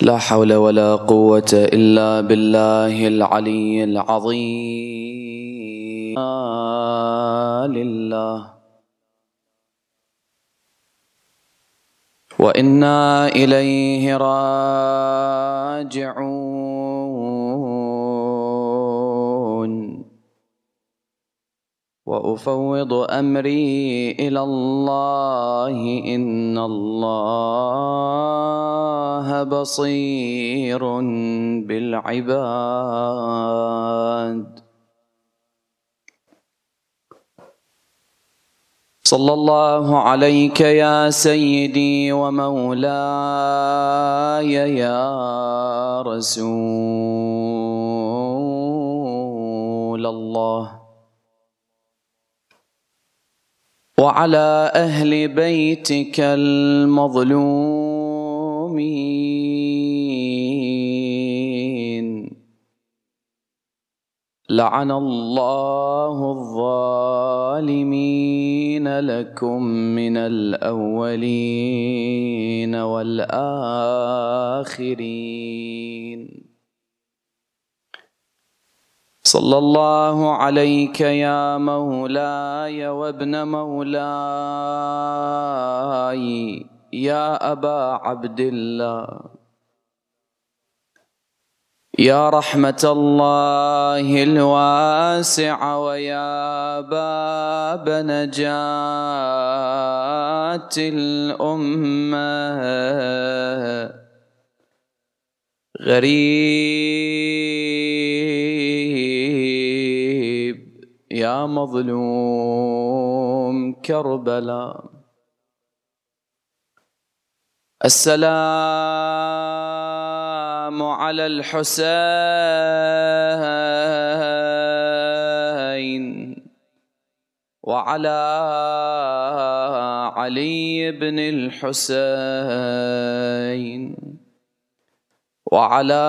لا حول ولا قوة إلا بالله العلي العظيم. لله. وإنا إليه راجعون. وأفوض أمري إلى الله إن الله بصير بالعباد. صلى الله عليك يا سيدي ومولاي يا رسول الله. وعلى أهل بيتك المظلومين. لعن الله الظالمين لكم من الأولين والآخرين. صلى الله عليك يا مولاي وابن مولاي يا أبا عبد الله. يا رحمة الله الواسعة ويا باب نجاة الأمة. غريب مظلوم كربلاء. السلام على الحسين وعلى علي بن الحسين وعلى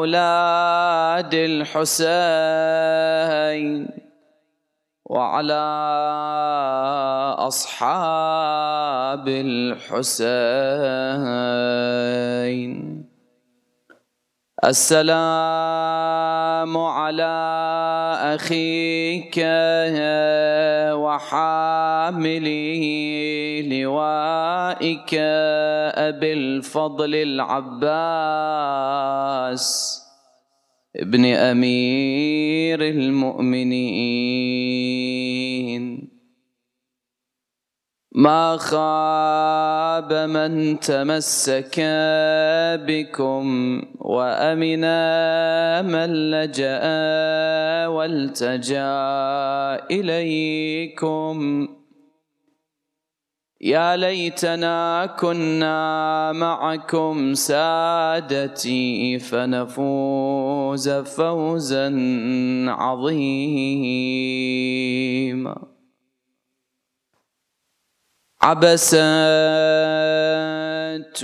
أولاد الحسين وعلى أصحاب الحسين. السلام على أخيك. وحامله لوائك أبي الفضل العباس ابن أمير المؤمنين. ما خاب من تمسك بكم وأمن من لجأ والتجأ إليكم. يا ليتنا كنا معكم سادتي فنفوز فوزا عظيما. عبست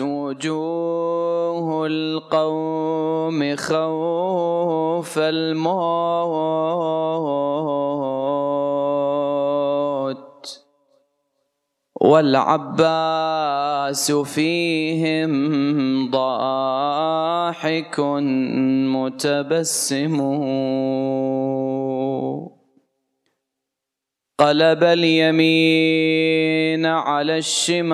وجوه القوم خوف الموت والعباس فيهم ضاحك متبسم قلب اليمين على الشمال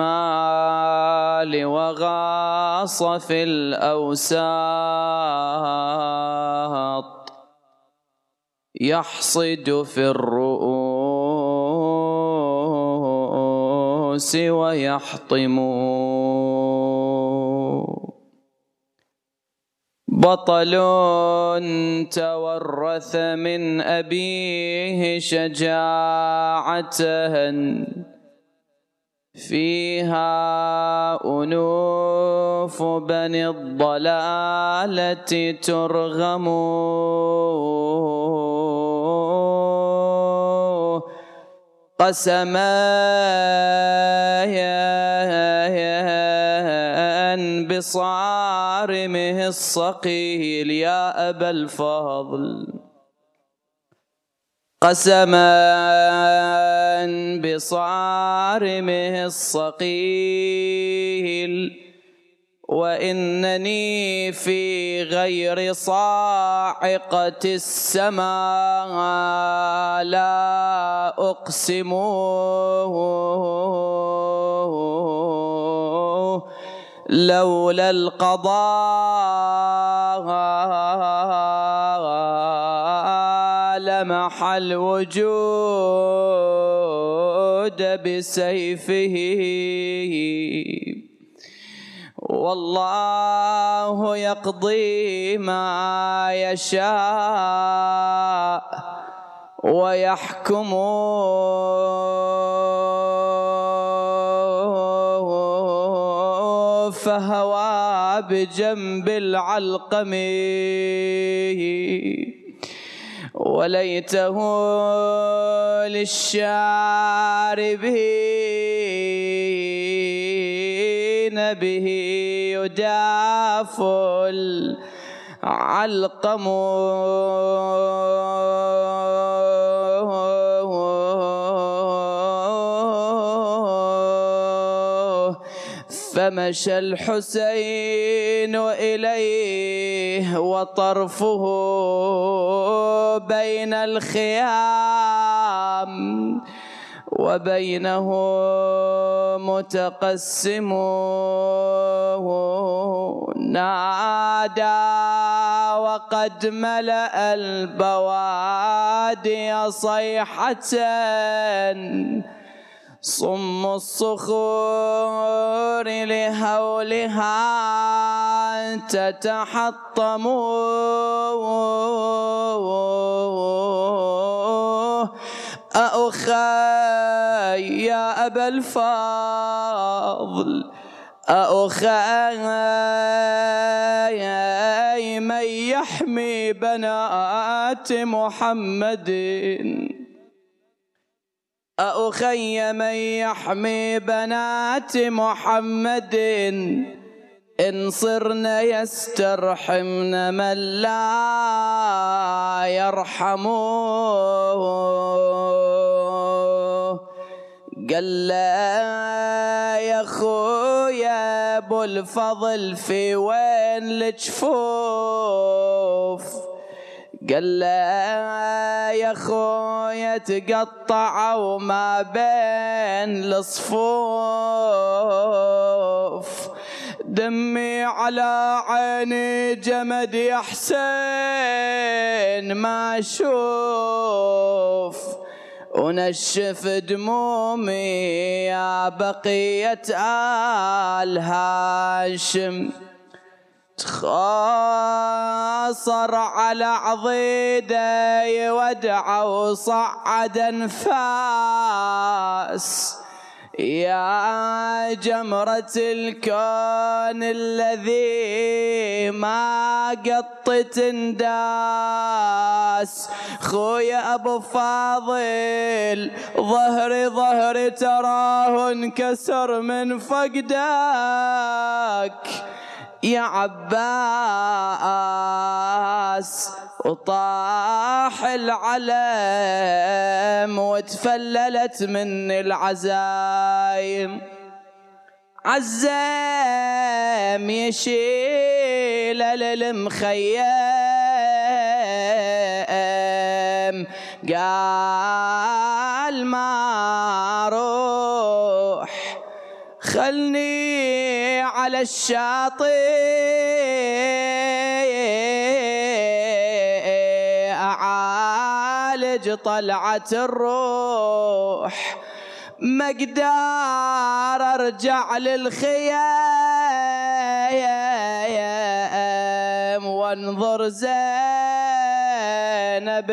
وغاص في الأوساط. يحصد في الرؤوس ويحطم بطل تورث من أبيه شجاعة فيها أنوف بني الضلالة ترغم. قسما بصارمه الصقيل يا أبا الفضل. قسما بصارمه الصقيل وإنني في غير صاعقة السماء لا أقسم لولا القضاء لمح الوجود بسيفه. والله يقضي ما يشاء ويحكم فهوى بجنب العلقم. وليته للشاربين به يداف العلقم. فمشى الحسين إليه وطرفه بين الخيام وبينه متقسم نادى وقد ملأ البوادي صيحة صم الصخور لهولها تتحطم. أخي يا أبا الفضل أخي من يحمي بنات محمد. أخي من يحمي بنات محمد إن صرن يسترحمن من لا يرحم قال لا يا خويا أبو الفضل في وين الجفوف قال له يا خويا تقطعوا ما بين الصفوف. دمي على عيني جمد يا حسين ما أشوف. ونشف دمومي يا بقية آل هاشم. تخاصر على عضيده يودع وصعد انفاس يا جمرة الكون الذي ما قطت انداس. خويا أبو فاضل ظهري ظهري تراه انكسر من فقدك. يا عباس وطاح العلم وتفللت من العزايم. عزام يشيل للمخيم قال ما روح خلني على الشاطئ أعالج طلعة الروح. مقدار أرجع للخيام وانظر زينب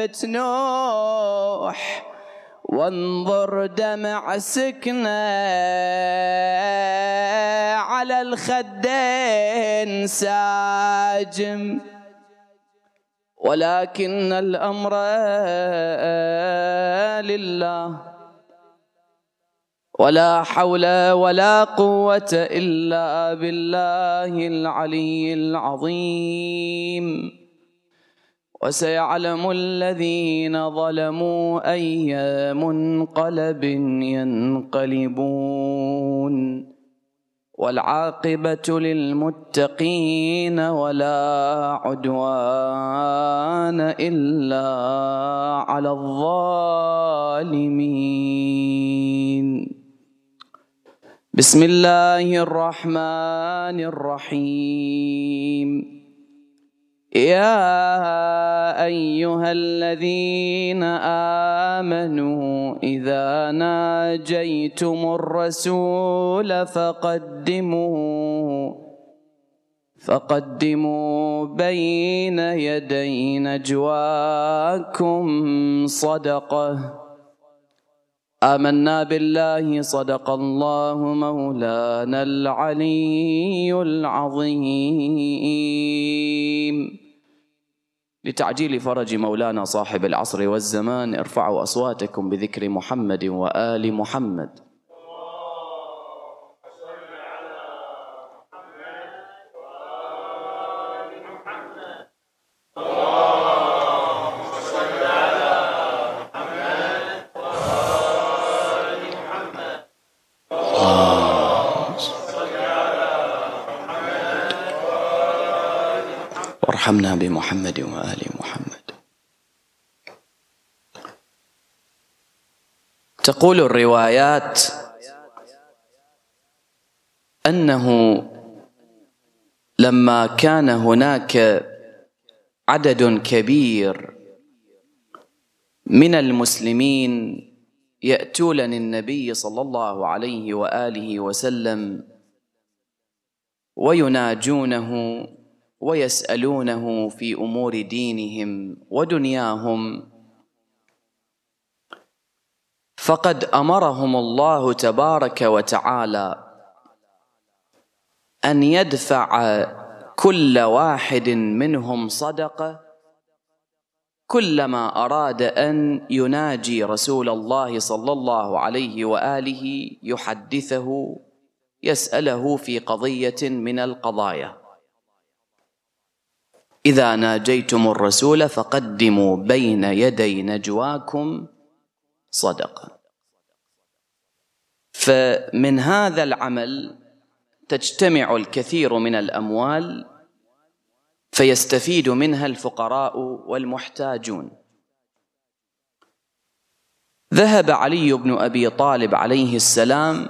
تنوح. وانظر دمع سكنة على الخدين ساجم. ولكن الأمر لله. ولا حول ولا قوة إلا بالله العلي العظيم. وسيعلم الذين ظلموا أي منقلب ينقلبون. والعاقبة للمتقين ولا عدوان إلا على الظالمين. بسم الله الرحمن الرحيم. يا أيها الذين آمنوا إذا ناجيتم الرسول فقدموا فقدموا بين يدي نجواكم صدقة. آمنا بالله صدق الله مولانا العلي العظيم. لتعجيل فرج مولانا صاحب العصر والزمان ارفعوا أصواتكم بذكر محمد وآل محمد. وارحمنا بمحمد وآل محمد. تقول الروايات أنه لما كان هناك عدد كبير من المسلمين يأتون النبي صلى الله عليه وآله وسلم ويناجونه ويسألونه في أمور دينهم ودنياهم. فقد أمرهم الله تبارك وتعالى أن يدفع كل واحد منهم صدقه كلما أراد أن يناجي رسول الله صلى الله عليه وآله يحدثه يسأله في قضية من القضايا. إذا ناجيتم الرسول فقدموا بين يدي نجواكم صدقة. فمن هذا العمل تجتمع الكثير من الأموال فيستفيد منها الفقراء والمحتاجون. ذهب علي بن أبي طالب عليه السلام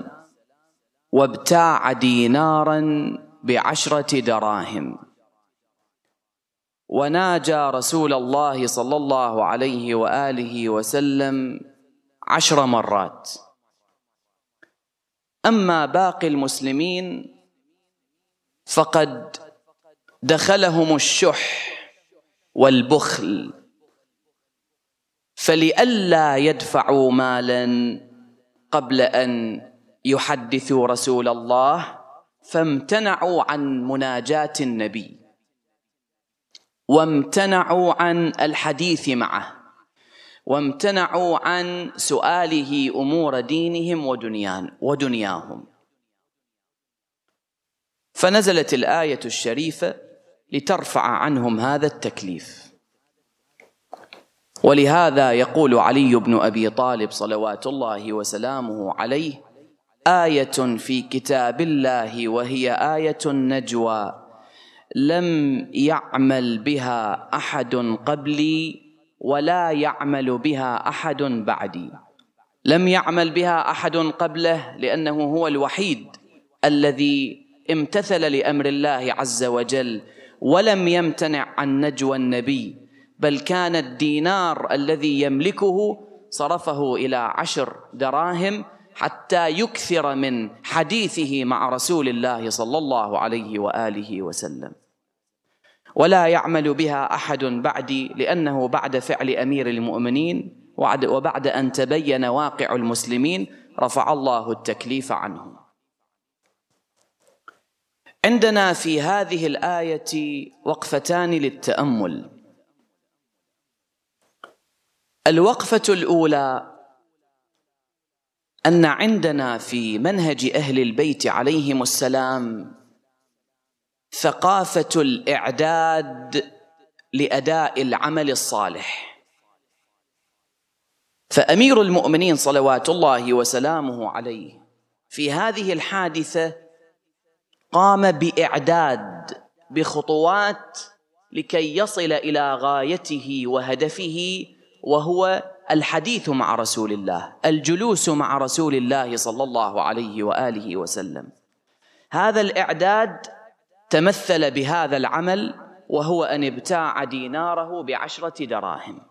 وابتاع دينارا بعشرة دراهم. وناجى رسول الله صلى الله عليه وآله وسلم عشر مرات. أما باقي المسلمين فقد دخلهم الشح والبخل. فلئلا يدفعوا مالا قبل أن يحدثوا رسول الله فامتنعوا عن مناجاة النبي. وامتنعوا عن الحديث معه وامتنعوا عن سؤاله أمور دينهم ودنيان ودنياهم. فنزلت الآية الشريفة لترفع عنهم هذا التكليف. ولهذا يقول علي بن أبي طالب صلوات الله وسلامه عليه آية في كتاب الله وهي آية النجوى. لم يعمل بها أحد قبلي ولا يعمل بها أحد بعدي. لم يعمل بها أحد قبله لأنه هو الوحيد الذي امتثل لأمر الله عز وجل ولم يمتنع عن نجوى النبي بل كان الدينار الذي يملكه صرفه إلى عشر دراهم حتى يكثر من حديثه مع رسول الله صلى الله عليه وآله وسلم. ولا يعمل بها أحد بعدي لأنه بعد فعل أمير المؤمنين وبعد أن تبين واقع المسلمين رفع الله التكليف عنهم عندنا في هذه الآية وقفتان للتأمل. الوقفة الأولى أن عندنا في منهج أهل البيت عليهم السلام ثقافة الإعداد لأداء العمل الصالح. فأمير المؤمنين صلوات الله وسلامه عليه في هذه الحادثة قام بإعداد بخطوات لكي يصل إلى غايته وهدفه وهو الحديث مع رسول الله الجلوس مع رسول الله صلى الله عليه وآله وسلم. هذا الإعداد تمثل بهذا العمل وهو أن ابتاع ديناره بعشرة دراهم.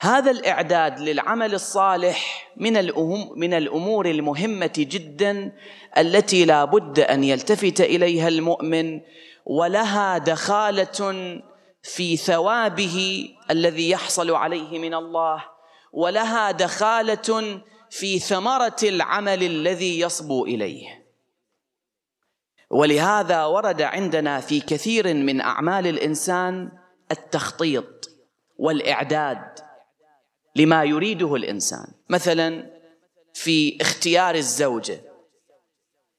هذا الإعداد للعمل الصالح من من الأمور المهمة جدا التي لا بد أن يلتفت إليها المؤمن ولها دخالة في ثوابه الذي يحصل عليه من الله ولها دخالة في ثمرة العمل الذي يصبو إليه. ولهذا ورد عندنا في كثير من أعمال الإنسان التخطيط والإعداد لما يريده الإنسان. مثلا في اختيار الزوجة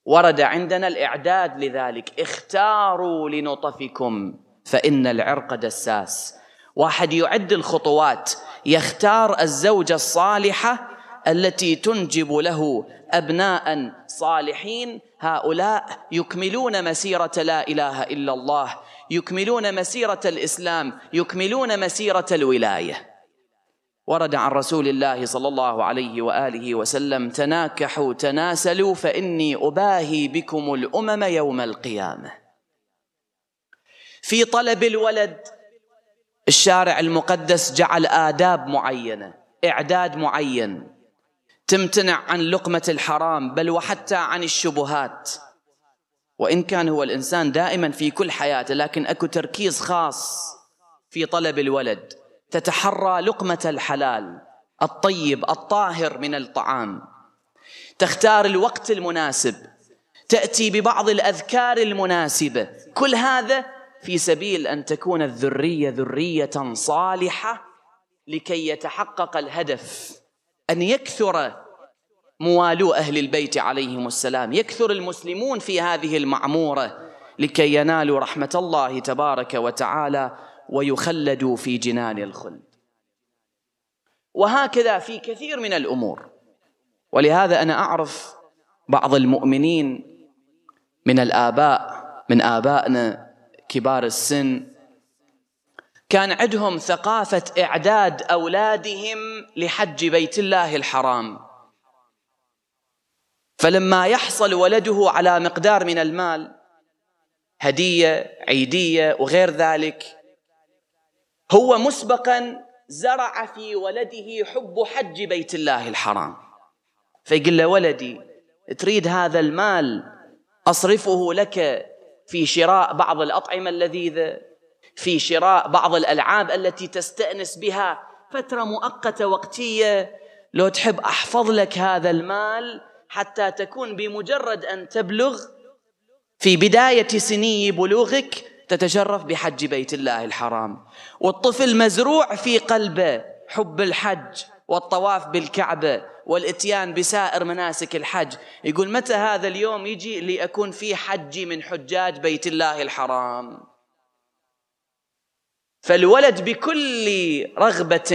ورد عندنا الإعداد لذلك. اختاروا لنطفكم فإن العرق دساس. واحد يعد الخطوات يختار الزوجة الصالحة التي تنجب له أبناء صالحين. هؤلاء يكملون مسيرة لا إله إلا الله يكملون مسيرة الإسلام يكملون مسيرة الولاية. ورد عن رسول الله صلى الله عليه وآله وسلم تناكحوا تناسلوا فإني أباهي بكم الأمم يوم القيامة. في طلب الولد الشارع المقدس جعل آداب معينة إعداد معين. تمتنع عن لقمة الحرام بل وحتى عن الشبهات. وإن كان هو الإنسان دائما في كل حياته لكن أكو تركيز خاص في طلب الولد. تتحرى لقمة الحلال الطيب الطاهر من الطعام. تختار الوقت المناسب. تأتي ببعض الأذكار المناسبة. كل هذا في سبيل أن تكون الذرية ذرية صالحة لكي يتحقق الهدف. أن يكثر موالو أهل البيت عليهم السلام يكثر المسلمون في هذه المعمورة لكي ينالوا رحمة الله تبارك وتعالى ويخلدوا في جنان الخلد. وهكذا في كثير من الأمور. ولهذا أنا أعرف بعض المؤمنين من الآباء من آبائنا كبار السن كان عندهم ثقافة إعداد أولادهم لحج بيت الله الحرام. فلما يحصل ولده على مقدار من المال هدية عيدية وغير ذلك هو مسبقا زرع في ولده حب حج بيت الله الحرام. فيقول له ولدي تريد هذا المال أصرفه لك في شراء بعض الأطعمة اللذيذة في شراء بعض الألعاب التي تستأنس بها فترة مؤقتة وقتية. لو تحب أحفظ لك هذا المال حتى تكون بمجرد أن تبلغ في بداية سني بلوغك تتشرف بحج بيت الله الحرام. والطفل مزروع في قلبه حب الحج والطواف بالكعبة والإتيان بسائر مناسك الحج. يقول متى هذا اليوم يجي لأكون في حجي من حجاج بيت الله الحرام؟ فالولد بكل رغبة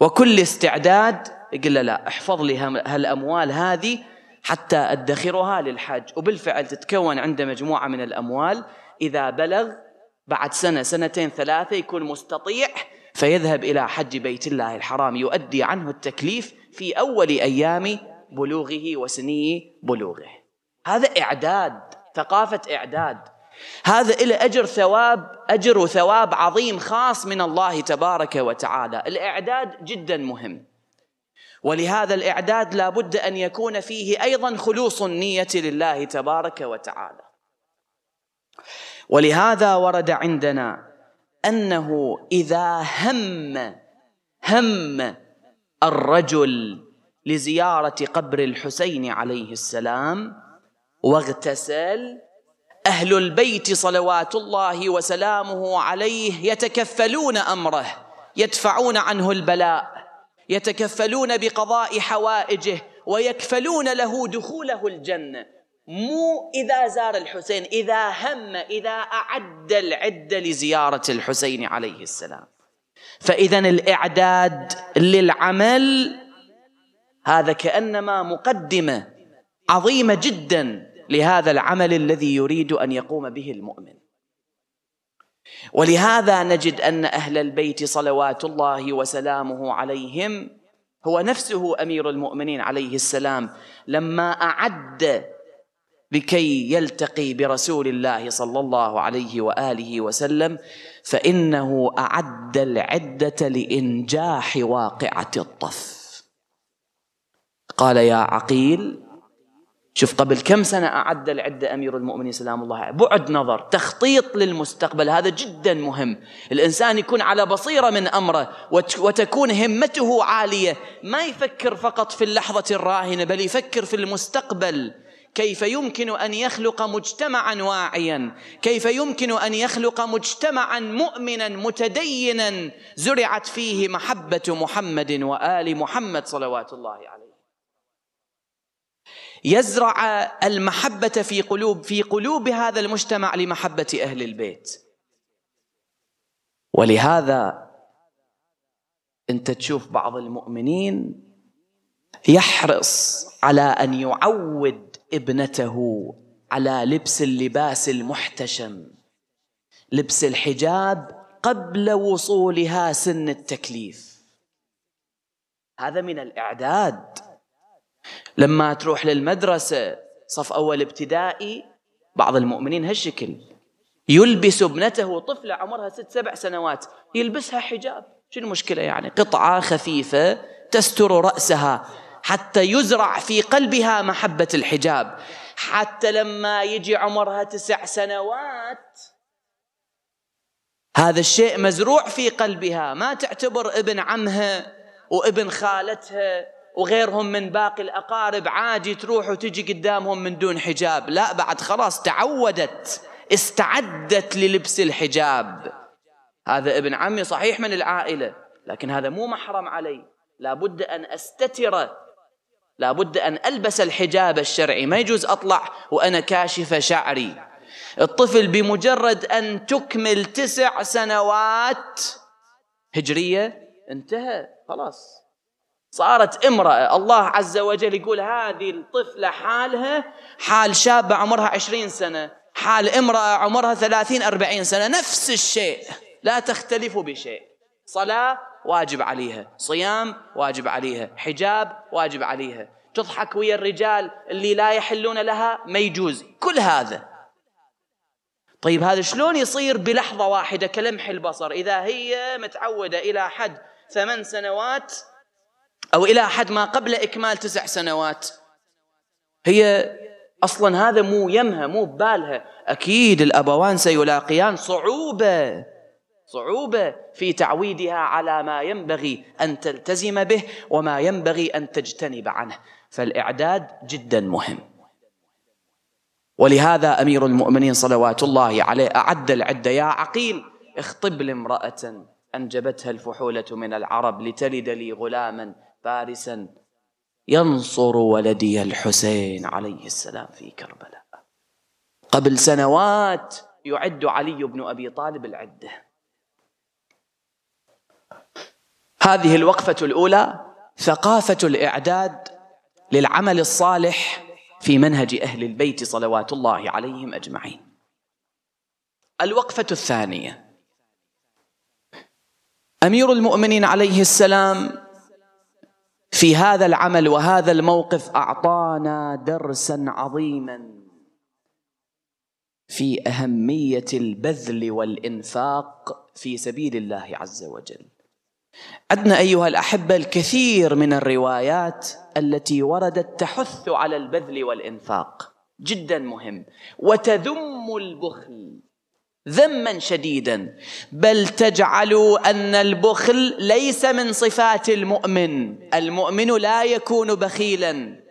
وكل استعداد يقول له لا احفظ لي هالأموال هذه حتى أدخرها للحج. وبالفعل تتكون عنده مجموعة من الأموال. إذا بلغ بعد سنة سنتين ثلاثة يكون مستطيع فيذهب إلى حج بيت الله الحرام. يؤدي عنه التكليف في أول أيام بلوغه وسني بلوغه. هذا إعداد ثقافة إعداد. هذا إلى أجر ثواب أجر وثواب عظيم خاص من الله تبارك وتعالى. الإعداد جدا مهم. ولهذا الإعداد لا بد أن يكون فيه أيضا خلوص النية لله تبارك وتعالى. ولهذا ورد عندنا أنه إذا هم هم الرجل لزيارة قبر الحسين عليه السلام واغتسل أهل البيت صلوات الله وسلامه عليه يتكفلون أمره يدفعون عنه البلاء يتكفلون بقضاء حوائجه ويكفلون له دخوله الجنة. مو إذا زار الحسين إذا هم إذا أعد العدة لزيارة الحسين عليه السلام. فإذا الإعداد للعمل هذا كأنما مقدمة عظيمة جدا. لهذا العمل الذي يريد أن يقوم به المؤمن. ولهذا نجد أن أهل البيت صلوات الله وسلامه عليهم هو نفسه أمير المؤمنين عليه السلام لما أعد لكي يلتقي برسول الله صلى الله عليه وآله وسلم فإنه أعد العدة لإنجاح واقعة الطف. قال يا عقيل شوف قبل كم سنة أعد العدة أمير المؤمنين سلام الله عليه؟ بعد نظر تخطيط للمستقبل هذا جدا مهم. الإنسان يكون على بصيرة من أمره وتكون همته عالية. ما يفكر فقط في اللحظة الراهنة بل يفكر في المستقبل. كيف يمكن أن يخلق مجتمعا واعيا؟ كيف يمكن أن يخلق مجتمعا مؤمنا متدينا؟ زرعت فيه محبة محمد وآل محمد صلوات الله عليه. يزرع المحبة في قلوب في قلوب هذا المجتمع لمحبة أهل البيت. ولهذا أنت تشوف بعض المؤمنين يحرص على أن يعود ابنته على لبس اللباس المحتشم لبس الحجاب قبل وصولها سن التكليف. هذا من الإعداد. لما تروح للمدرسة صف أول ابتدائي بعض المؤمنين هالشكل. يلبس ابنته طفلة عمرها ست سبع سنوات يلبسها حجاب. شو المشكلة يعني؟ قطعة خفيفة تستر رأسها حتى يزرع في قلبها محبة الحجاب. حتى لما يجي عمرها تسع سنوات هذا الشيء مزروع في قلبها. ما تعتبر ابن عمها وابن خالتها. وغيرهم من باقي الأقارب عادي تروح وتجي قدامهم من دون حجاب. لا بعد خلاص تعودت استعدت للبس الحجاب. هذا ابن عمي صحيح من العائلة لكن هذا مو محرم علي. لابد أن أستتر لابد أن ألبس الحجاب الشرعي. ما يجوز أطلع وأنا كاشفة شعري. الطفل بمجرد أن تكمل تسع سنوات هجرية انتهى خلاص. صارت امرأة. الله عز وجل يقول هذه الطفلة حالها حال شابة عمرها عشرين سنة حال امرأة عمرها ثلاثين أربعين سنة نفس الشيء لا تختلف بشيء. صلاة واجب عليها صيام واجب عليها حجاب واجب عليها. تضحك ويا الرجال اللي لا يحلون لها ما يجوز. كل هذا. طيب هذا شلون يصير بلحظة واحدة كلمح البصر؟ إذا هي متعودة إلى حد ثمان سنوات أو إلى حد ما قبل إكمال تسع سنوات. هي أصلا هذا مو يمها مو ببالها. أكيد الأبوان سيلاقيان صعوبة صعوبة في تعويدها على ما ينبغي أن تلتزم به وما ينبغي أن تجتنب عنه. فالإعداد جدا مهم. ولهذا أمير المؤمنين صلوات الله عليه أعد العدة يا عقيل اخطب لامرأة أنجبتها الفحولة من العرب لتلد لي غلاما فارسا ينصر ولدي الحسين عليه السلام في كربلاء. قبل سنوات يعد علي بن أبي طالب العدة. هذه الوقفة الأولى ثقافة الإعداد للعمل الصالح في منهج أهل البيت صلوات الله عليهم أجمعين. الوقفة الثانية. أمير المؤمنين عليه السلام في هذا العمل وهذا الموقف أعطانا درسا عظيما في أهمية البذل والإنفاق في سبيل الله عز وجل. عندنا أيها الأحبة الكثير من الروايات التي وردت تحث على البذل والإنفاق جدا مهم وتذم البخل. ذما شديدا. بل تجعلوا أن البخل ليس من صفات المؤمن. المؤمن لا يكون بخيلا.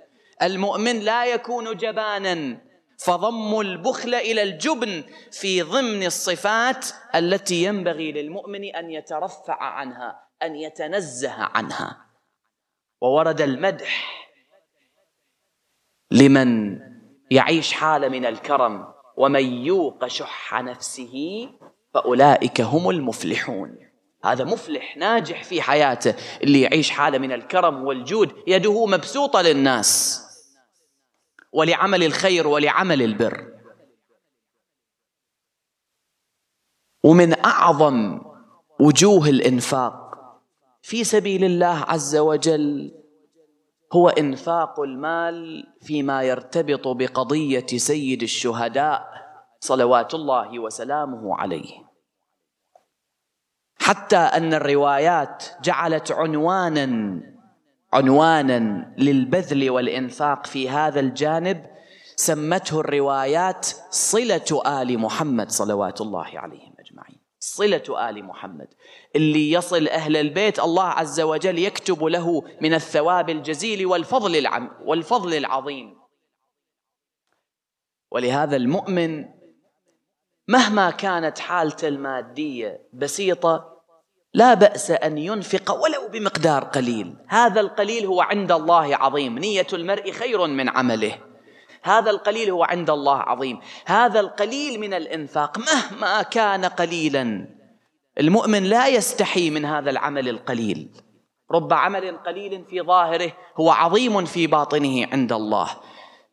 المؤمن لا يكون جبانا. فضم البخل إلى الجبن في ضمن الصفات التي ينبغي للمؤمن أن يترفع عنها أن يتنزه عنها. وورد المدح لمن يعيش حالة من الكرم. ومن يوق شح نفسه فأولئك هم المفلحون. هذا مفلح ناجح في حياته اللي يعيش حالة من الكرم والجود يده مبسوطة للناس. ولعمل الخير ولعمل البر. ومن أعظم وجوه الإنفاق في سبيل الله عز وجل هو إنفاق المال فيما يرتبط بقضية سيد الشهداء صلوات الله وسلامه عليه. حتى أن الروايات جعلت عنوانا عنوانا للبذل والإنفاق في هذا الجانب سمته الروايات صلة آل محمد صلوات الله عليهم صلة آل محمد. اللي يصل أهل البيت الله عز وجل يكتب له من الثواب الجزيل والفضل العم والفضل العظيم. ولهذا المؤمن مهما كانت حالته المادية بسيطة لا بأس أن ينفق ولو بمقدار قليل. هذا القليل هو عند الله عظيم. نية المرء خير من عمله. هذا القليل هو عند الله عظيم. هذا القليل من الإنفاق مهما كان قليلا المؤمن لا يستحي من هذا العمل القليل. رب عمل قليل في ظاهره هو عظيم في باطنه عند الله.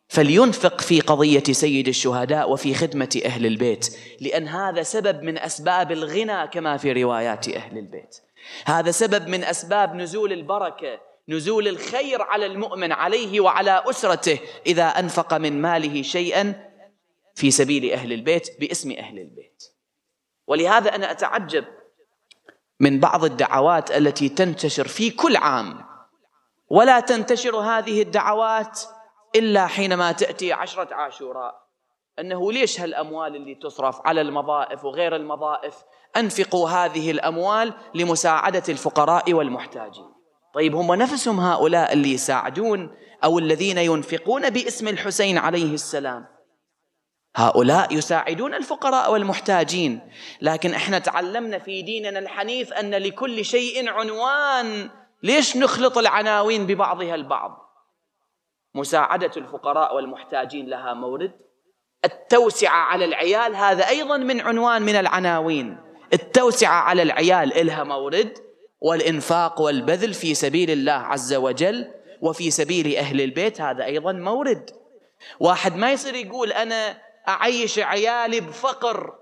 فلينفق في قضية سيد الشهداء وفي خدمة أهل البيت لأن هذا سبب من أسباب الغنى كما في روايات أهل البيت. هذا سبب من أسباب نزول البركة نزول الخير على المؤمن عليه وعلى أسرته إذا أنفق من ماله شيئا في سبيل أهل البيت باسم أهل البيت. ولهذا أنا أتعجب من بعض الدعوات التي تنتشر في كل عام. ولا تنتشر هذه الدعوات إلا حينما تأتي عشرة عاشوراء. أنه ليش هالأموال اللي تصرف على المضائف وغير المضائف أنفقوا هذه الأموال لمساعدة الفقراء والمحتاجين. طيب هم نفسهم هؤلاء اللي يساعدون أو الذين ينفقون باسم الحسين عليه السلام؟ هؤلاء يساعدون الفقراء والمحتاجين لكن إحنا تعلمنا في ديننا الحنيف أن لكل شيء عنوان. ليش نخلط العناوين ببعضها البعض؟ مساعدة الفقراء والمحتاجين لها مورد. التوسعة على العيال هذا أيضا من عنوان من العناوين. التوسعة على العيال إلها مورد. والإنفاق والبذل في سبيل الله عز وجل وفي سبيل أهل البيت هذا أيضا مورد. واحد ما يصير يقول أنا أعيش عيالي بفقر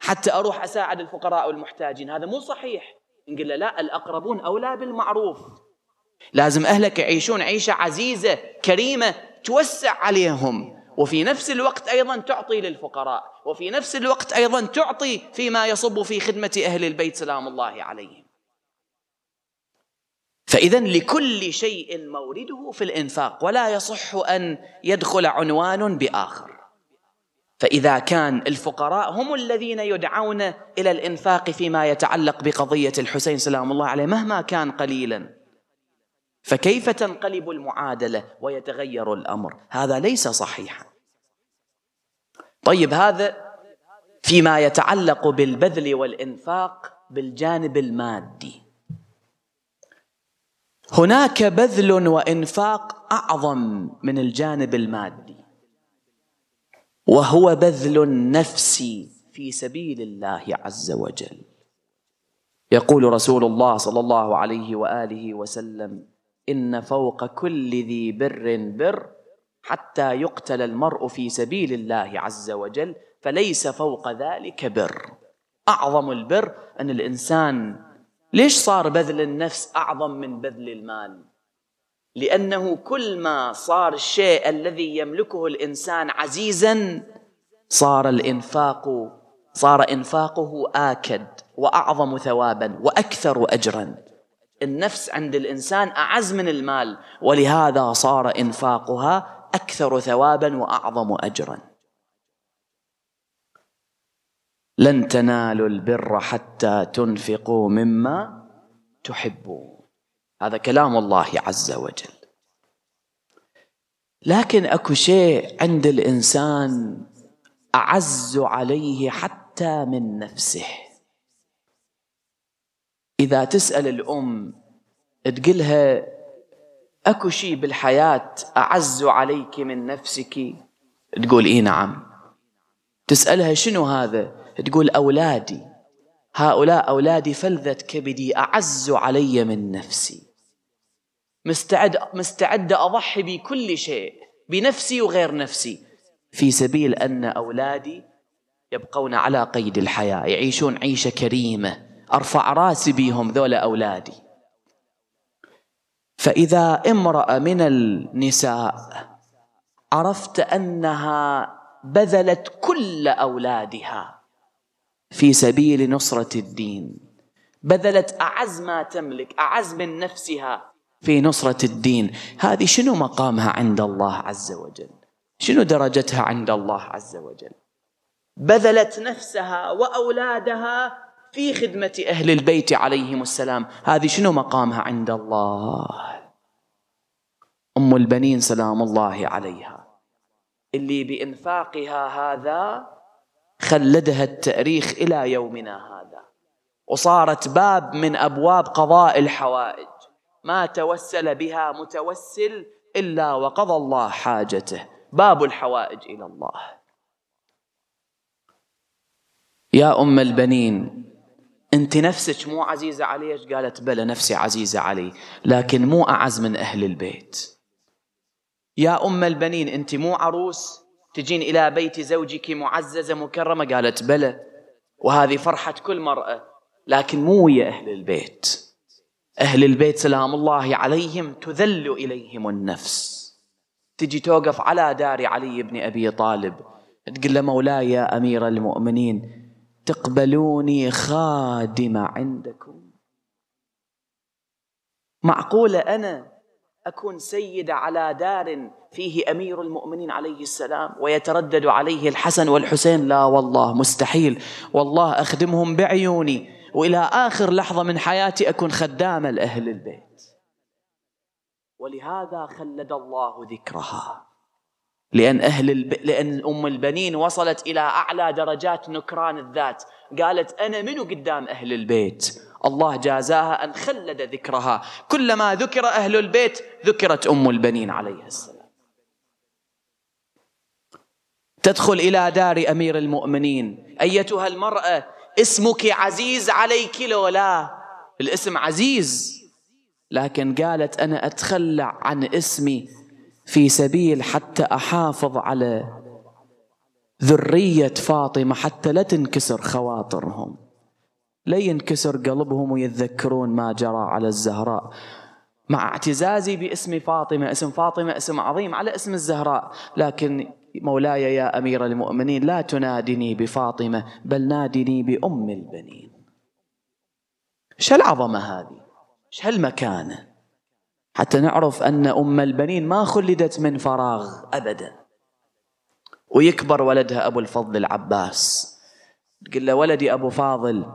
حتى أروح أساعد الفقراء والمحتاجين. هذا مو صحيح. نقول له لا الأقربون أولى بالمعروف. لازم أهلك يعيشون عيشة عزيزة كريمة توسع عليهم. وفي نفس الوقت أيضا تعطي للفقراء. وفي نفس الوقت أيضا تعطي فيما يصب في خدمة أهل البيت سلام الله عليهم. فإذا لكل شيء مورده في الإنفاق ولا يصح أن يدخل عنوان بآخر. فإذا كان الفقراء هم الذين يدعون إلى الإنفاق فيما يتعلق بقضية الحسين سلام الله عليه مهما كان قليلاً. فكيف تنقلب المعادلة ويتغير الأمر؟ هذا ليس صحيحا. طيب هذا فيما يتعلق بالبذل والإنفاق بالجانب المادي. هناك بذل وإنفاق أعظم من الجانب المادي وهو بذل النفس في سبيل الله عز وجل. يقول رسول الله صلى الله عليه وآله وسلم إن فوق كل ذي بر بر حتى يقتل المرء في سبيل الله عز وجل فليس فوق ذلك بر. أعظم البر أن الإنسان ليش صار بذل النفس أعظم من بذل المال؟ لأنه كل ما صار الشيء الذي يملكه الإنسان عزيزا صار الإنفاق صار إنفاقه آكد وأعظم ثوابا وأكثر أجرا. النفس عند الإنسان أعز من المال ولهذا صار إنفاقها أكثر ثوابا وأعظم اجرا. لن تنالوا البر حتى تنفقوا مما تحبون. هذا كلام الله عز وجل. لكن أكو شيء عند الإنسان أعز عليه حتى من نفسه. إذا تسأل الأم تقلها أكو شيء بالحياة أعز عليك من نفسك؟ تقول إيه نعم. تسألها شنو هذا؟ تقول أولادي هؤلاء أولادي فلذة كبدي أعز علي من نفسي. مستعد مستعدة أضحي بكل شيء بنفسي وغير نفسي. في سبيل أن أولادي يبقون على قيد الحياة يعيشون عيشة كريمة أرفع رأسي بيهم ذولا أولادي. فإذا امرأة من النساء عرفت أنها بذلت كل أولادها في سبيل نصرة الدين. بذلت أعز ما تملك أعز من نفسها في نصرة الدين. هذه شنو مقامها عند الله عز وجل؟ شنو درجتها عند الله عز وجل؟ بذلت نفسها وأولادها في خدمة أهل البيت عليهم السلام. هذه شنو مقامها عند الله؟ أم البنين سلام الله عليها. اللي بإنفاقها هذا خلدها التاريخ إلى يومنا هذا. وصارت باب من أبواب قضاء الحوائج. ما توسل بها متوسل إلا وقضى الله حاجته. باب الحوائج إلى الله. يا أم البنين أنت نفسك مو عزيزة علي؟ قالت؟ بلى نفسي عزيزة علي لكن مو أعز من أهل البيت. يا أم البنين أنت مو عروس؟ تجين إلى بيت زوجك معززة مكرمة؟ قالت بلى. وهذه فرحة كل مرأة لكن مو ويا أهل البيت. أهل البيت سلام الله عليهم تذل إليهم النفس. تجي توقف على دار علي بن أبي طالب تقول له مولاي يا أمير المؤمنين تقبلوني خادمة عندكم. معقولة أنا أكون سيدة على دار فيه أمير المؤمنين عليه السلام ويتردد عليه الحسن والحسين. لا والله مستحيل. والله أخدمهم بعيوني وإلى آخر لحظة من حياتي أكون خدامة لأهل البيت. ولهذا خلد الله ذكرها. لأن أهل الب... لأن أم البنين وصلت إلى أعلى درجات نكران الذات. قالت أنا منو قدام أهل البيت؟ الله جازاها أن خلد ذكرها. كلما ذكر أهل البيت ذكرت أم البنين عليها السلام. تدخل إلى دار أمير المؤمنين. أيتها المرأة اسمك عزيز عليك لو لا الاسم عزيز. لكن قالت أنا أتخلى عن اسمي في سبيل حتى أحافظ على ذرية فاطمة حتى لا تنكسر خواطرهم. لا ينكسر قلبهم ويتذكرون ما جرى على الزهراء. مع اعتزازي باسم فاطمة اسم فاطمة اسم عظيم على اسم الزهراء. لكن مولاي يا أمير المؤمنين لا تنادني بفاطمة بل نادني بأم البنين. إيش العظمه هذه؟ إيش هالمكانه حتى نعرف أن أم البنين ما خلدت من فراغ أبدا. ويكبر ولدها أبو الفضل العباس. تقول له ولدي أبو فاضل.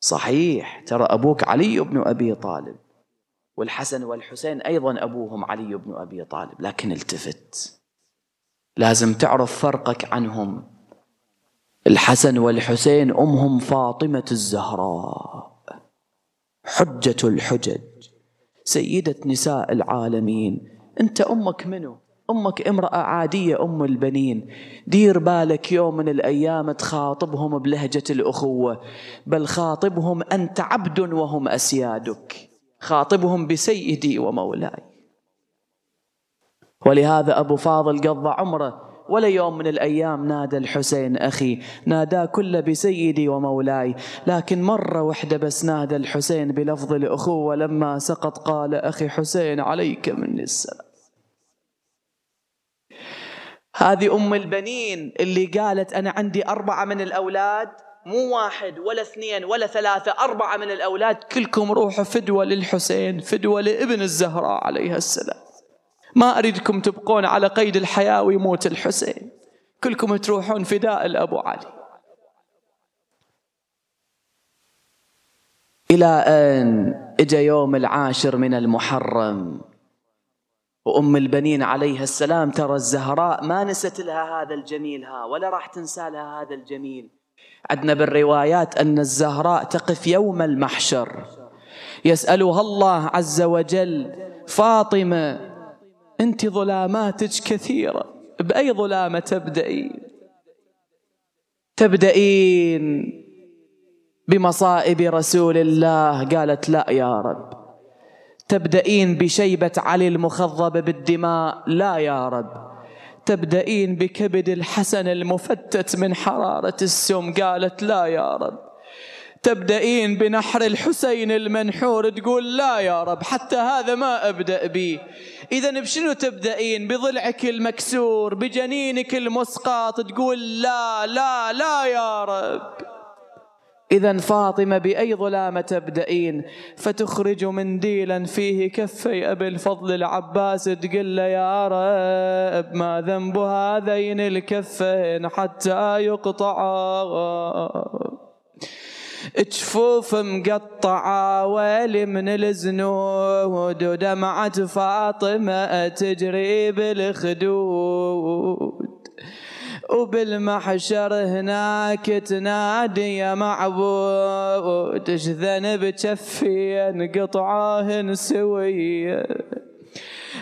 صحيح ترى أبوك علي بن أبي طالب. والحسن والحسين أيضا أبوهم علي بن أبي طالب لكن التفت. لازم تعرف فرقك عنهم. الحسن والحسين أمهم فاطمة الزهراء. حجة الحجج. سيدة نساء العالمين أنت أمك منو؟ أمك امرأة عادية أم البنين. دير بالك يوم من الأيام تخاطبهم بلهجة الأخوة بل خاطبهم أنت عبد وهم أسيادك. خاطبهم بسيدي ومولاي. ولهذا أبو فاضل قضى عمره ولا يوم من الأيام نادى الحسين أخي. نادى كل بسيدي ومولاي. لكن مرة واحدة بس نادى الحسين بلفظ الأخوة لما سقط قال أخي حسين عليك مني السلام هذه أم البنين اللي قالت أنا عندي أربعة من الأولاد مو واحد ولا اثنين ولا ثلاثة أربعة من الأولاد كلكم روحوا فدوة للحسين فدوة لابن الزهراء عليها السلام. ما أريدكم تبقون على قيد الحياة ويموت الحسين. كلكم تروحون فداء الأبو علي. إلى أن إجا يوم العاشر من المحرم. وأم البنين عليها السلام ترى الزهراء ما نست لها هذا الجميل ها ولا راح تنسى لها هذا الجميل. عندنا بالروايات أن الزهراء تقف يوم المحشر. يسألها الله عز وجل فاطمة أنت ظلاماتك كثيرة بأي ظلامة تبدأين تبدأين بمصائب رسول الله؟ قالت لا يا رب. تبدأين بشيبة علي المخضب بالدماء لا يا رب. تبدأين بكبد الحسن المفتت من حرارة السم قالت لا يا رب. تبدأين بنحر الحسين المنحور تقول لا يا رب حتى هذا ما أبدأ به إذا بشنو تبدأين بضلعك المكسور بجنينك المسقط تقول لا لا لا يا رب. إذا فاطمة بأي ظلامة تبدأين فتخرج منديلا فيه كفي أبي الفضل العباس تقول له يا رب ما ذنب هذين الكفين حتى يقطعا. جفوف مقطعة ويلي من الزنود ودمعة فاطمة تجري بالخدود. وبالمحشر هناك تنادي يا معبود إيش ذنب كفي قطعاه سويه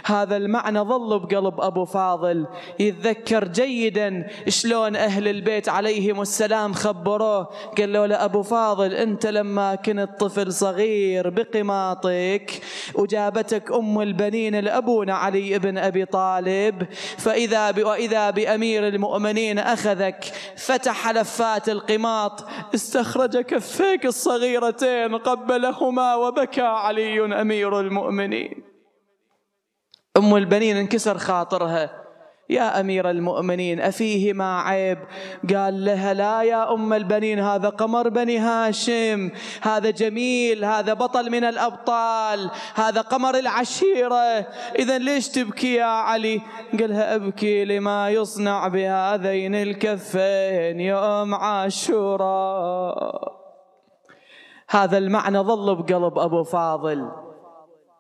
هذا المعنى ظل بقلب أبو فاضل. يتذكر جيدا شلون أهل البيت عليهم السلام خبروه. قالوا له أبو فاضل أنت لما كنت طفل صغير بقماطك وجابتك أم البنين لأبونا علي بن أبي طالب فإذا وإذا بأمير المؤمنين أخذك فتح لفات القماط استخرج كفيك الصغيرتين قبلهما وبكى علي أمير المؤمنين. أم البنين انكسر خاطرها. يا أمير المؤمنين أفيهما عيب؟ قال لها لا يا أم البنين هذا قمر بني هاشم. هذا جميل هذا بطل من الأبطال. هذا قمر العشيرة. إذا ليش تبكي يا علي؟ قالها أبكي لما يصنع بهذين الكفين يوم عاشوراء. هذا المعنى ظل بقلب أبو فاضل.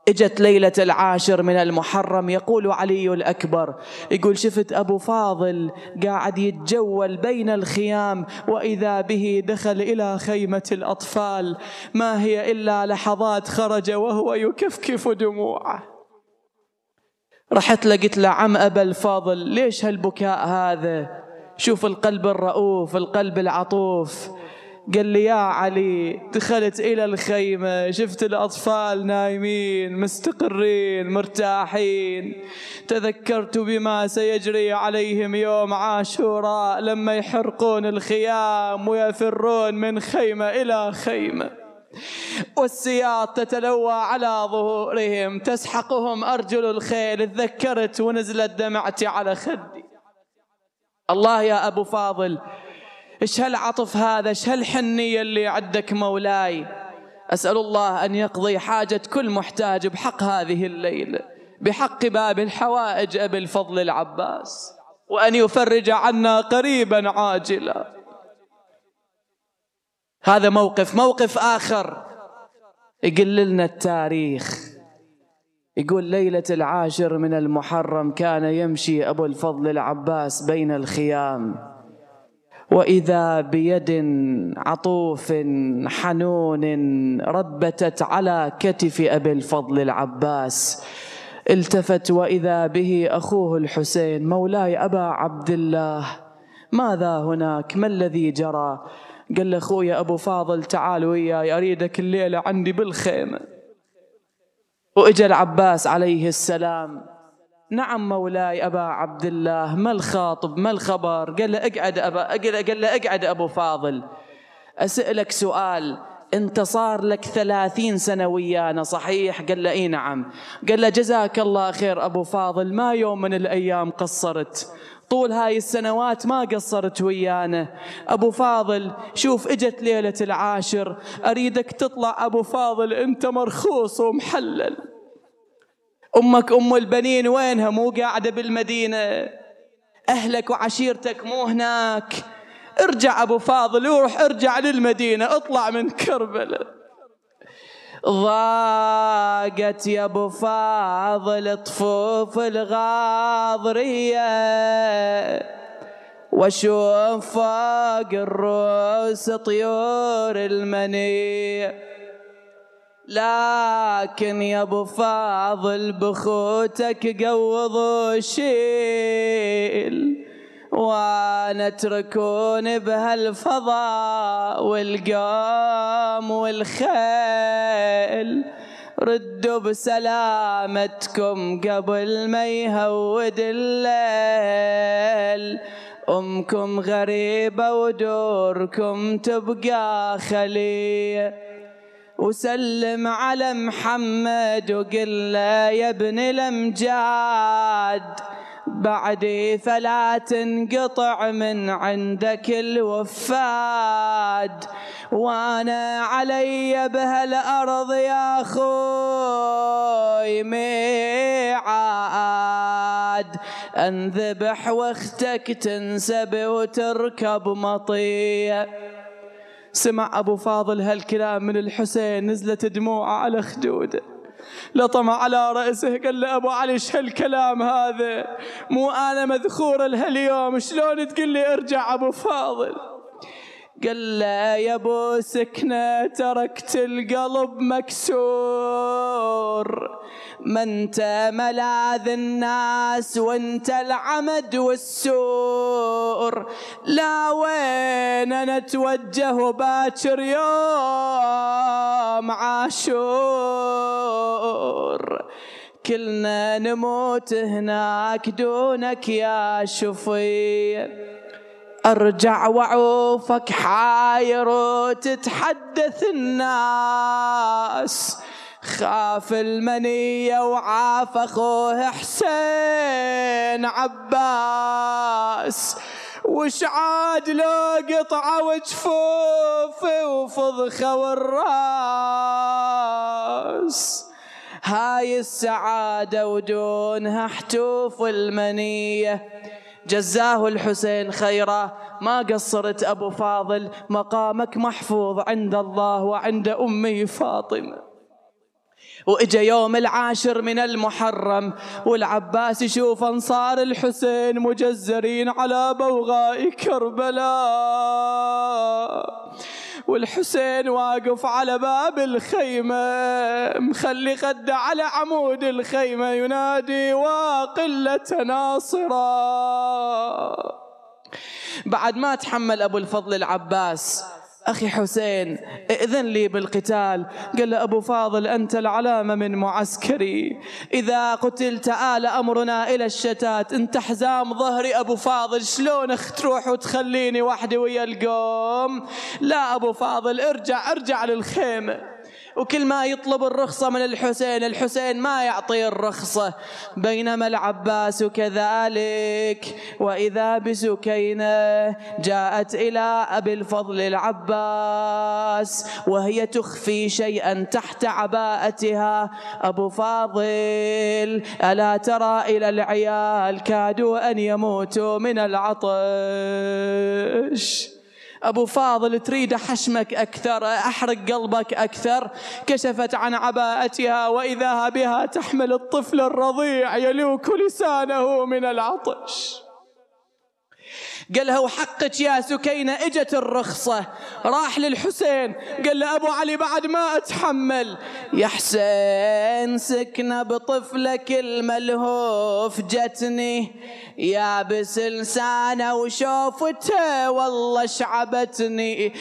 إجت ليلة العاشر من المحرم يقول علي الأكبر. يقول شفت أبو فاضل قاعد يتجول بين الخيام وإذا به دخل إلى خيمة الأطفال. ما هي إلا لحظات خرج وهو يكفكف دموعه. رحت له قلت له عم أبا الفاضل. ليش هالبكاء هذا؟ شوف القلب الرؤوف القلب العطوف. قال لي يا علي دخلت إلى الخيمة شفت الأطفال نايمين مستقرين مرتاحين. تذكرت بما سيجري عليهم يوم عاشوراء لما يحرقون الخيام ويفرون من خيمة إلى خيمة. والسياط تتلوى على ظهورهم تسحقهم أرجل الخيل تذكرت ونزلت دمعتي على خدي. الله يا أبو فاضل إيش هالعطف هذا إيش هالحنية اللي عندك مولاي. أسأل الله أن يقضي حاجة كل محتاج بحق هذه الليلة بحق باب الحوائج أبي الفضل العباس وأن يفرج عنا قريبا عاجلا. هذا موقف موقف آخر. يقل لنا التاريخ. يقول ليلة العاشر من المحرم كان يمشي أبو الفضل العباس بين الخيام. وإذا بيد عطوف حنون ربتت على كتف أبي الفضل العباس التفت وإذا به أخوه الحسين مولاي أبا عبد الله. ماذا هناك؟ ما الذي جرى؟ قال له أبو فاضل تعال وياي أريدك الليلة عندي بالخيمة. وإجا العباس عليه السلام. نعم مولاي أبا عبد الله ما الخاطب؟ ما الخبر؟ قال له اقعد أبا قال له اقعد أبو فاضل. أسألك سؤال أنت صار لك ثلاثين سنة ويانا صحيح؟ قال له إي نعم. قال له جزاك الله خير أبو فاضل ما يوم من الأيام قصرت. طول هاي السنوات ما قصرت ويانا. أبو فاضل شوف إجت ليلة العاشر أريدك تطلع أبو فاضل أنت مرخوص ومحلل. أمك أم البنين وينها؟ مو قاعدة بالمدينة. أهلك وعشيرتك مو هناك. ارجع أبو فاضل وروح ارجع للمدينة اطلع من كربلاء ضاقت يا أبو فاضل طفوف الغاضرية. وأشوف فوق الروس طيور المنيه لكن يا ابو فاضل بخوتك قوض وشيل وأنا اتركون بهالفضاء والقام والخيل. ردوا بسلامتكم قبل ما يهود الليل. أمكم غريبة ودوركم تبقى خلي وسلم على محمد وقل له يا ابن الامجاد. بعدي فلا تنقطع من عندك الوفاد. وأنا علي بهالأرض يا أخوي ميعاد. أنذبح واختك تنسب وتركب مطيه سمع أبو فاضل هالكلام من الحسين نزلت دموعه على خدوده. لطم على رأسه قال له أبو علي إيش هالكلام هذا؟ مو أنا مذخور لهاليوم شلون تقول لي أرجع أبو فاضل؟ قال له يا أبو سكنة تركت القلب مكسور. ما أنت ملاذ الناس وأنت العمد والسور. لا وين نتوجه باكر يوم عاشور. كلنا نموت هناك دونك يا شفي أرجع وعوفك حاير وتتحدث الناس. خاف المنية وعاف أخوه حسين عباس. وش عاد لو قطعة وجفوفي وفضخة والراس؟ هاي السعادة ودونها حتوف المنية. جزاه الحسين خيرا. ما قصرت أبو فاضل مقامك محفوظ عند الله وعند أمي فاطمة. وإجا يوم العاشر من المحرم والعباس يشوف أنصار الحسين مجزرين على بوغاء كربلاء. والحسين واقف على باب الخيمة مخلي خده على عمود الخيمة ينادي وقلة ناصرا بعد ما تحمل أبو الفضل العباس أخي حسين ائذن لي بالقتال. قال له أبو فاضل أنت العلامة من معسكري. إذا قتلت آل أمرنا إلى الشتات أنت حزام ظهري. أبو فاضل شلون تروح وتخليني وحدي ويا القوم؟ لا أبو فاضل ارجع ارجع للخيمة. وكل ما يطلب الرخصة من الحسين الحسين ما يعطي الرخصة. بينما العباس كذلك وإذا بسكينة جاءت إلى أبي الفضل العباس وهي تخفي شيئا تحت عباءتها. أبو فاضل ألا ترى إلى العيال كادوا أن يموتوا من العطش؟ أبو فاضل تريد حشمك أكثر أحرق قلبك أكثر. كشفت عن عباءتها وإذا بها تحمل الطفل الرضيع يلوك لسانه من العطش. قالها وحقك يا سكينة إجت الرخصة. راح للحسين. قال له أبو علي بعد ما أتحمل. يا حسين سكنة بطفلك الملهوف جتني. يا بس لسانه وشوفته والله شعبتني.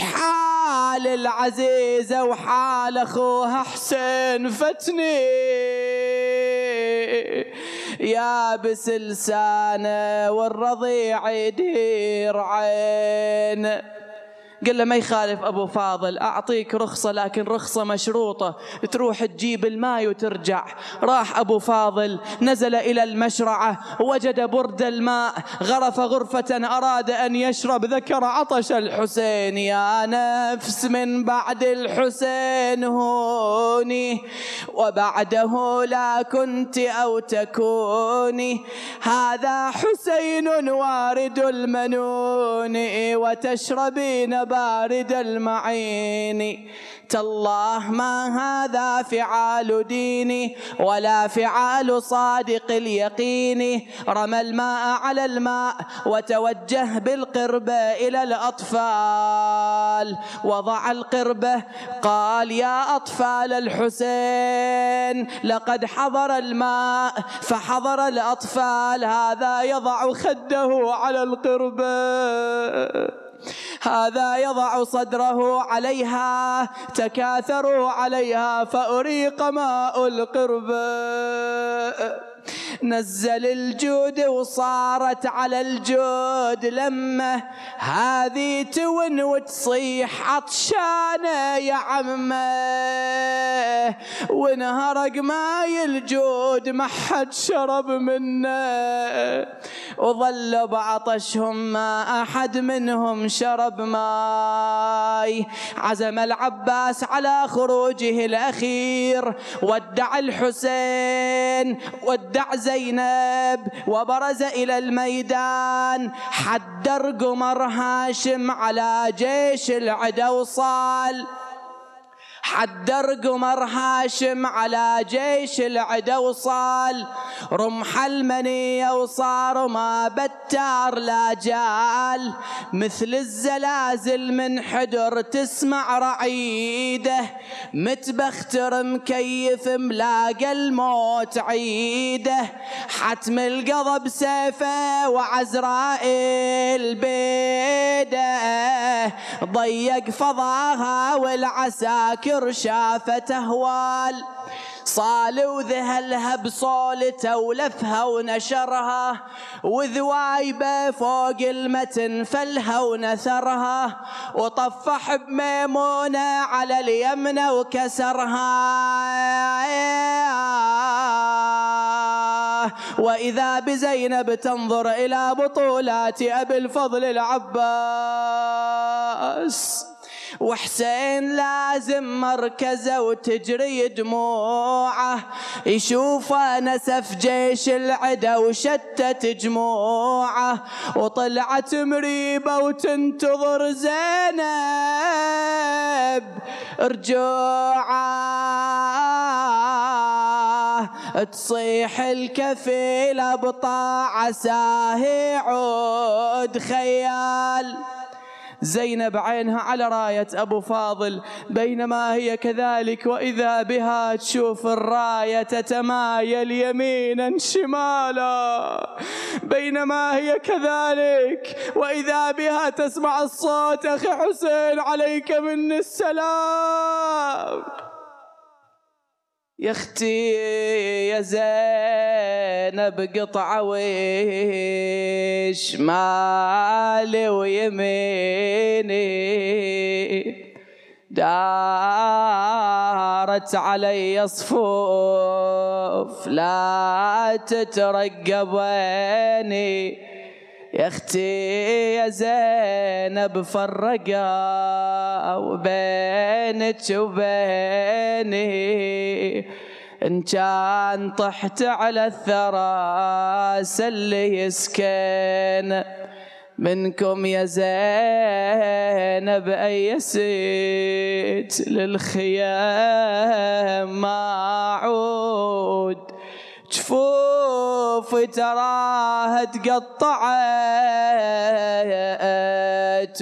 حال العزيزة وحال أخوها حسين فتني؟ يابس لسانه والرضيع يدير عين. قال له ما يخالف أبو فاضل أعطيك رخصة لكن رخصة مشروطة. تروح تجيب الماء وترجع. راح أبو فاضل نزل إلى المشرعة وجد برد الماء غرف غرفة أراد أن يشرب. ذكر عطش الحسين يا نفس من بعد الحسين هوني وبعده لا كنت أو تكوني. هذا حسين وارد المنون وتشربين بارد المعين. تالله ما هذا فعال ديني ولا فعال صادق اليقين. رمى الماء على الماء وتوجه بالقربة إلى الأطفال. وضع القربة قال يا أطفال الحسين لقد حضر الماء فحضر الأطفال. هذا يضع خده على القربة هذا يضع صدره عليها تكاثروا عليها فأريق ماء القرب. نزل الجود وصارت على الجود لما هذه تون وتصيح عطشانة يا عمة. وانهرق ماي الجود ما حد شرب منه. وظلوا بعطشهم ما أحد منهم شرب ماي. عزم العباس على خروجه الأخير. ودع الحسين ودع زينب وبرز إلى الميدان. حدر قمر هاشم على جيش العدا وصال حدر قمر هاشم على جيش العدا وصال رمح المنية وصار ما بتار لا جال. مثل الزلازل من حدر تسمع رعيده. متبختر مكيف ملاقى الموت عيده. حتم القضب سيفه وعزرائيل بيده. ضيق فضاها والعساكر شافت اهوال صال وذهلها بصولته ولفها ونشرها وذوايبه فوق المتن فلها ونثرها وطفح بميمونة على اليمنى وكسرها. وإذا بزينب تنظر إلى بطولات أبي الفضل العباس. وحسين لازم مركزه وتجري دموعه يشوف نسف جيش العدا وشتت جموعه وطلعت مريبة وتنتظر زينب رجوعه. تصيح الكفيل بطاعة ساهي عود خيال. زينب عينها على راية أبو فاضل بينما هي كذلك وإذا بها تشوف الراية تتمايل يمينا شمالا. بينما هي كذلك وإذا بها تسمع الصوت أخي حسين عليك مني السلام. يا أختي يا زينب. قطعة ويش مالي ويميني. دارت علي صفوف لا تترقبيني يا أختي يا زينب فرقا وبينك وبيني. إن كان طحت على الثرى سلي يسكن. منكم يا زينب ايسيت للخيام ما أعود. جفوف تراها تقطعت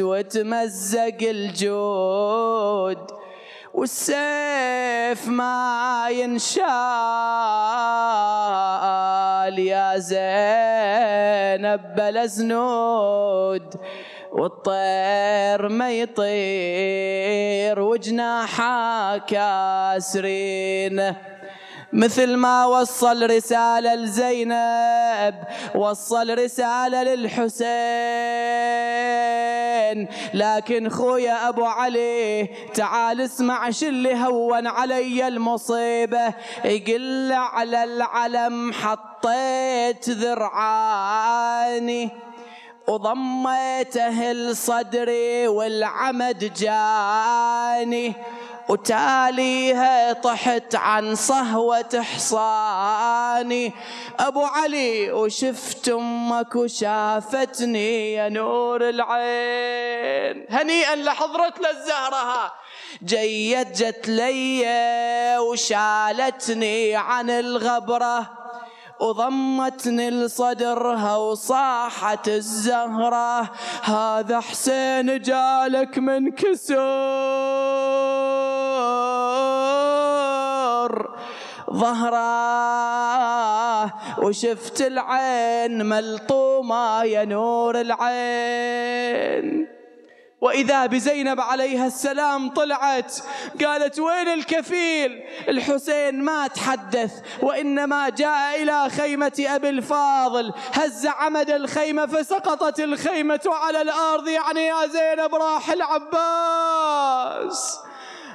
وتمزق الجود. والسيف ما ينشال يا زينب بلا زنود والطير ما يطير وجناحه كاسرين مثل ما وصل رسالة لزينب وصل رسالة للحسين. لكن خويا أبو علي تعال اسمع شو اللي هون علي المصيبة. يقل على العلم حطيت ذرعاني وضميته لصدري والعمد جاني. وتاليها طحت عن صهوة حصاني أبو علي وشفت أمك وشافتني يا نور العين. هنيئا لحضرة للزهرة جيت جت لي وشالتني عن الغبرة. وضمتني لصدرها وصاحت الزهرة. هذا حسين جالك من كسور. ظهره وشفت العين ملطومة يا نور العين. وإذا بزينب عليها السلام طلعت قالت وين الكفيل؟ الحسين ما تحدث وإنما جاء إلى خيمة أبي الفاضل. هز عمد الخيمة فسقطت الخيمة على الأرض. يعني يا زينب راح العباس.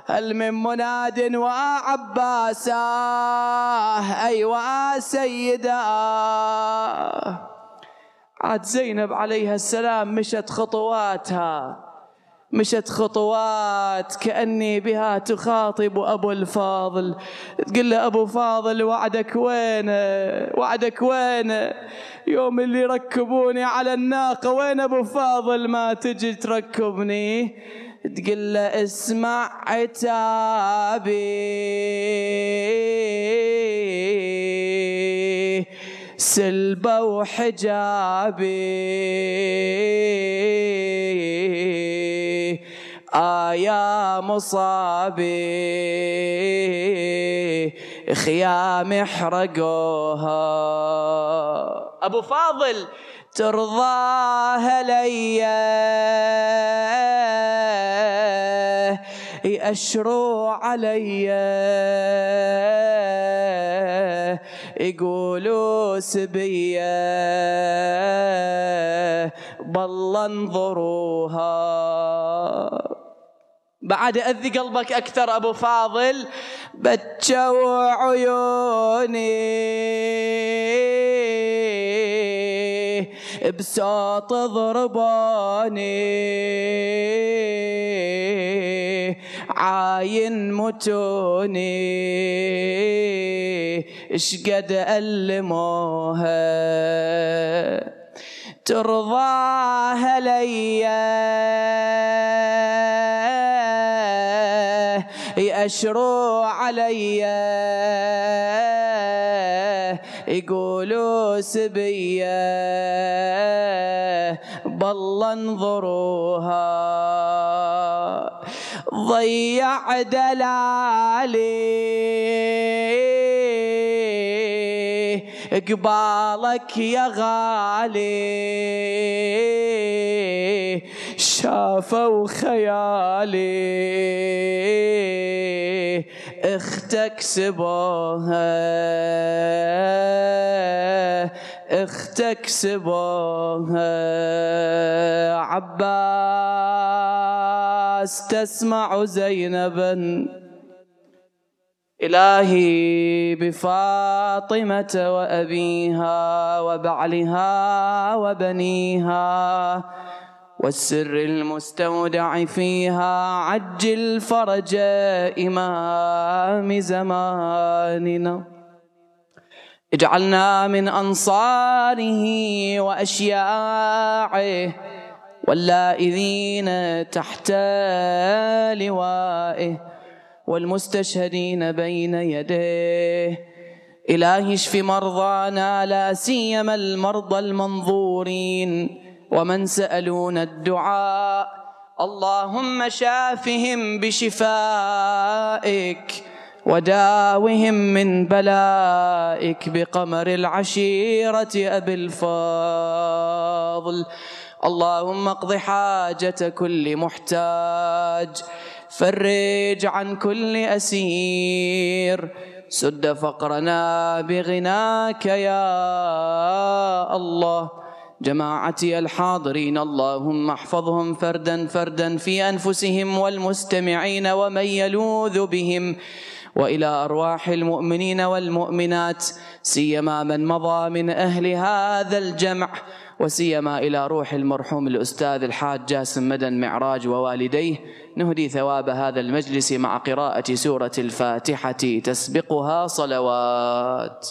هل من مناد وعباسا أي وسيدا عاد زينب عليها السلام مشت خطواتها. مشت خطوات كأني بها تخاطب أبو الفاضل. تقول له أبو فاضل وعدك وين؟ وعدك وين؟ يوم اللي ركبوني على الناقة وين أبو فاضل؟ ما تجي تركبني. تقول له اسمع عتابي. سلبة وحجابي. آيا مصابي. خيام احرقوها أبو فاضل ترضاها لي يأشروا علي يقولوا سبية بل انظروها. بعد أذي قلبك أكثر أبو فاضل بتشو عيوني. بساط ضرباني. عاين متوني. اشقد ألموها؟ ترضاها ليا. يأشروا علي يقولوا سبية. بل انظروها. ضيع دلالي. قبالك يا غالي. شافوا خيالي. أختك سبوها أختك سبوها عباس تسمع زينبا إلهي بفاطمة وأبيها وبعلها وبنيها. والسر المستودع فيها عجل فرج إمام زماننا. اجعلنا من أنصاره وأشياعه واللائذين تحت لوائه والمستشهدين بين يديه. إلهي اشف مرضانا لا سيما المرضى المنظورين. ومن سألون الدعاء اللهم شافهم بشفائك وداوهم من بلائك بقمر العشيرة أبي الفاضل. اللهم اقض حاجة كل محتاج فرج عن كل أسير. سد فقرنا بغناك يا الله. جماعتي الحاضرين اللهم احفظهم فردا فردا في أنفسهم والمستمعين ومن يلوذ بهم. وإلى أرواح المؤمنين والمؤمنات سيما من مضى من أهل هذا الجمع وسيما إلى روح المرحوم الأستاذ الحاج جاسم مدن معراج ووالديه. نهدي ثواب هذا المجلس مع قراءة سورة الفاتحة تسبقها صلوات.